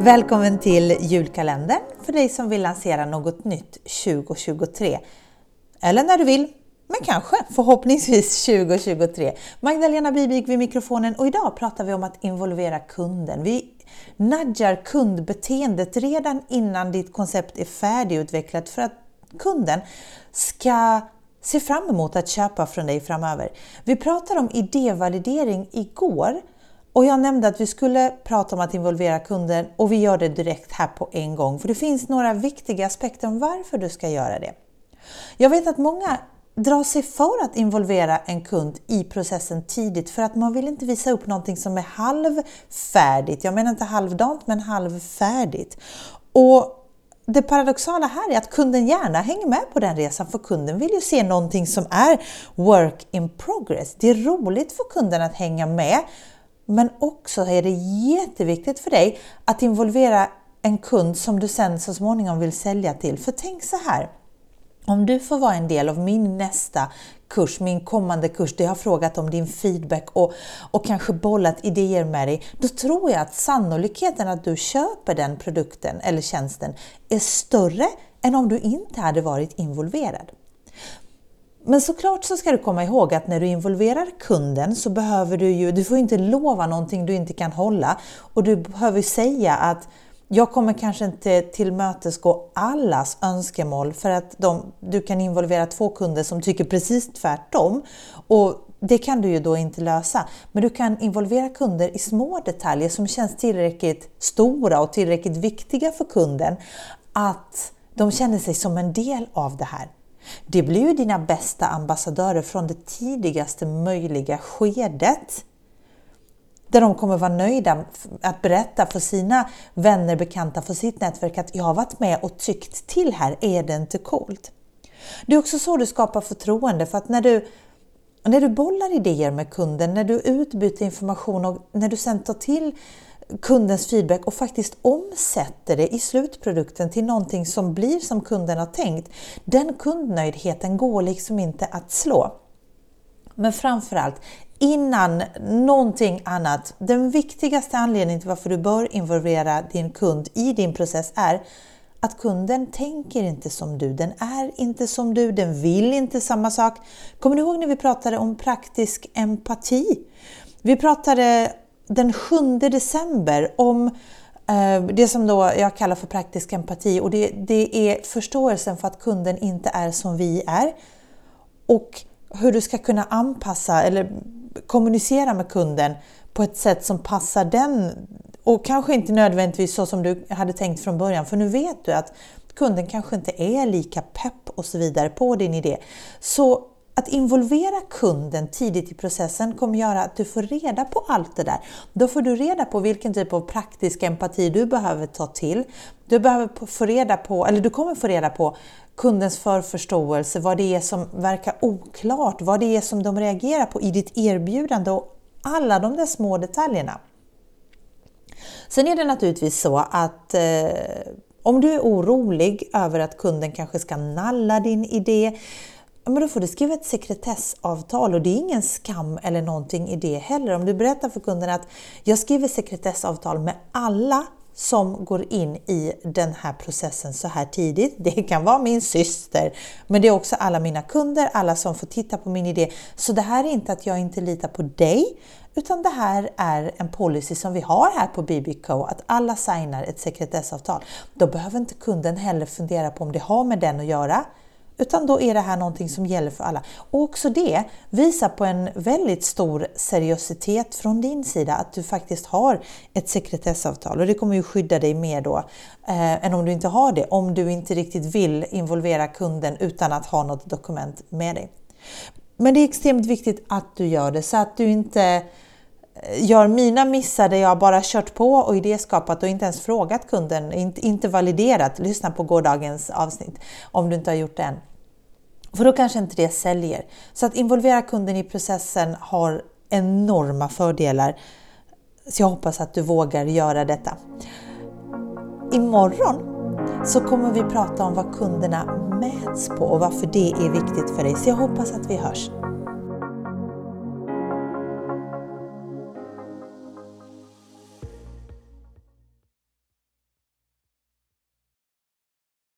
Välkommen till julkalendern för dig som vill lansera något nytt 2023. Eller när du vill, men kanske förhoppningsvis 2023. Magdalena Bibik vid mikrofonen och idag pratar vi om att involvera kunden. Vi nudgar kundbeteendet redan innan ditt koncept är färdigutvecklat för att kunden ska se fram emot att köpa från dig framöver. Vi pratade om idévalidering igår och jag nämnde att vi skulle prata om att involvera kunden och vi gör det direkt här på en gång. För det finns några viktiga aspekter om varför du ska göra det. Jag vet att många drar sig för att involvera en kund i processen tidigt för att man vill inte visa upp någonting som är halvfärdigt. Jag menar inte halvdant men halvfärdigt. Och det paradoxala här är att kunden gärna hänger med på den resan för kunden vill ju se någonting som är work in progress. Det är roligt för kunden att hänga med men också är det jätteviktigt för dig att involvera en kund som du sen så småningom vill sälja till. För tänk så här, om du får vara en del av min nästa kurs, min kommande kurs, där jag har frågat om din feedback och, och kanske bollat idéer med dig, då tror jag att sannolikheten att du köper den produkten eller tjänsten är större än om du inte hade varit involverad. Men såklart så ska du komma ihåg att när du involverar kunden så behöver du ju, du får inte lova någonting du inte kan hålla och du behöver säga att jag kommer kanske inte tillmötesgå allas önskemål för att de, du kan involvera två kunder som tycker precis tvärtom. Och det kan du ju då inte lösa. Men du kan involvera kunder i små detaljer som känns tillräckligt stora och tillräckligt viktiga för kunden att de känner sig som en del av det här. Det blir ju dina bästa ambassadörer från det tidigaste möjliga skedet. Där de kommer vara nöjda att berätta för sina vänner, bekanta, för sitt nätverk att jag har varit med och tyckt till här, är det inte coolt? Det är också så du skapar förtroende för att när du, när du bollar idéer med kunden, när du utbyter information och när du sen tar till kundens feedback och faktiskt omsätter det i slutprodukten till någonting som blir som kunden har tänkt. Den kundnöjdheten går liksom inte att slå. Men framförallt, innan någonting annat, den viktigaste anledningen till varför du bör involvera din kund i din process är att kunden tänker inte som du, den är inte som du, den vill inte samma sak. Kommer du ihåg när vi pratade om praktisk empati? Vi pratade den 7 december om eh, det som då jag kallar för praktisk empati. Och det, det är förståelsen för att kunden inte är som vi är. Och hur du ska kunna anpassa eller kommunicera med kunden på ett sätt som passar den. Och kanske inte nödvändigtvis så som du hade tänkt från början. För nu vet du att kunden kanske inte är lika pepp och så vidare på din idé. Så att involvera kunden tidigt i processen kommer göra att du får reda på allt det där. Då får du reda på vilken typ av praktisk empati du behöver ta till. Du, behöver få reda på, eller du kommer få reda på kundens förförståelse, vad det är som verkar oklart, vad det är som de reagerar på i ditt erbjudande och alla de där små detaljerna. Sen är det naturligtvis så att eh, om du är orolig över att kunden kanske ska nalla din idé, men då får du skriva ett sekretessavtal och det är ingen skam eller någonting i det heller. Om du berättar för kunden att jag skriver sekretessavtal med alla som går in i den här processen så här tidigt. Det kan vara min syster, men det är också alla mina kunder, alla som får titta på min idé. Så det här är inte att jag inte litar på dig, utan det här är en policy som vi har här på BBK, att alla signar ett sekretessavtal. Då behöver inte kunden heller fundera på om det har med den att göra, utan då är det här någonting som gäller för alla. Och också det visar på en väldigt stor seriositet från din sida att du faktiskt har ett sekretessavtal och det kommer ju skydda dig mer då eh, än om du inte har det, om du inte riktigt vill involvera kunden utan att ha något dokument med dig. Men det är extremt viktigt att du gör det så att du inte gör mina missar där jag bara kört på och idéskapat och inte ens frågat kunden, inte, inte validerat. Lyssna på gårdagens avsnitt om du inte har gjort det än. För då kanske inte det säljer. Så att involvera kunden i processen har enorma fördelar. Så jag hoppas att du vågar göra detta. Imorgon så kommer vi prata om vad kunderna mäts på och varför det är viktigt för dig. Så jag hoppas att vi hörs.